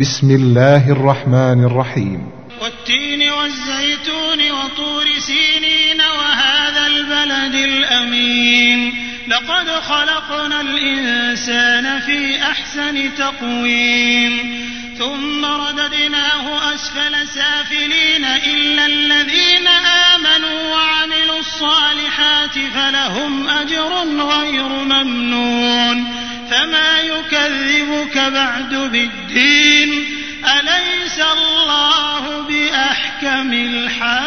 بسم الله الرحمن الرحيم. والتين والزيتون وطور سينين وهذا البلد الأمين. لقد خلقنا الإنسان في أحسن تقويم. ثم رددناه أسفل سافلين إلا الذين آمنوا وعملوا الصالحات فلهم أجر غير ممنون. يكذبك بعد بالدين أليس الله بأحكم الحاكمين؟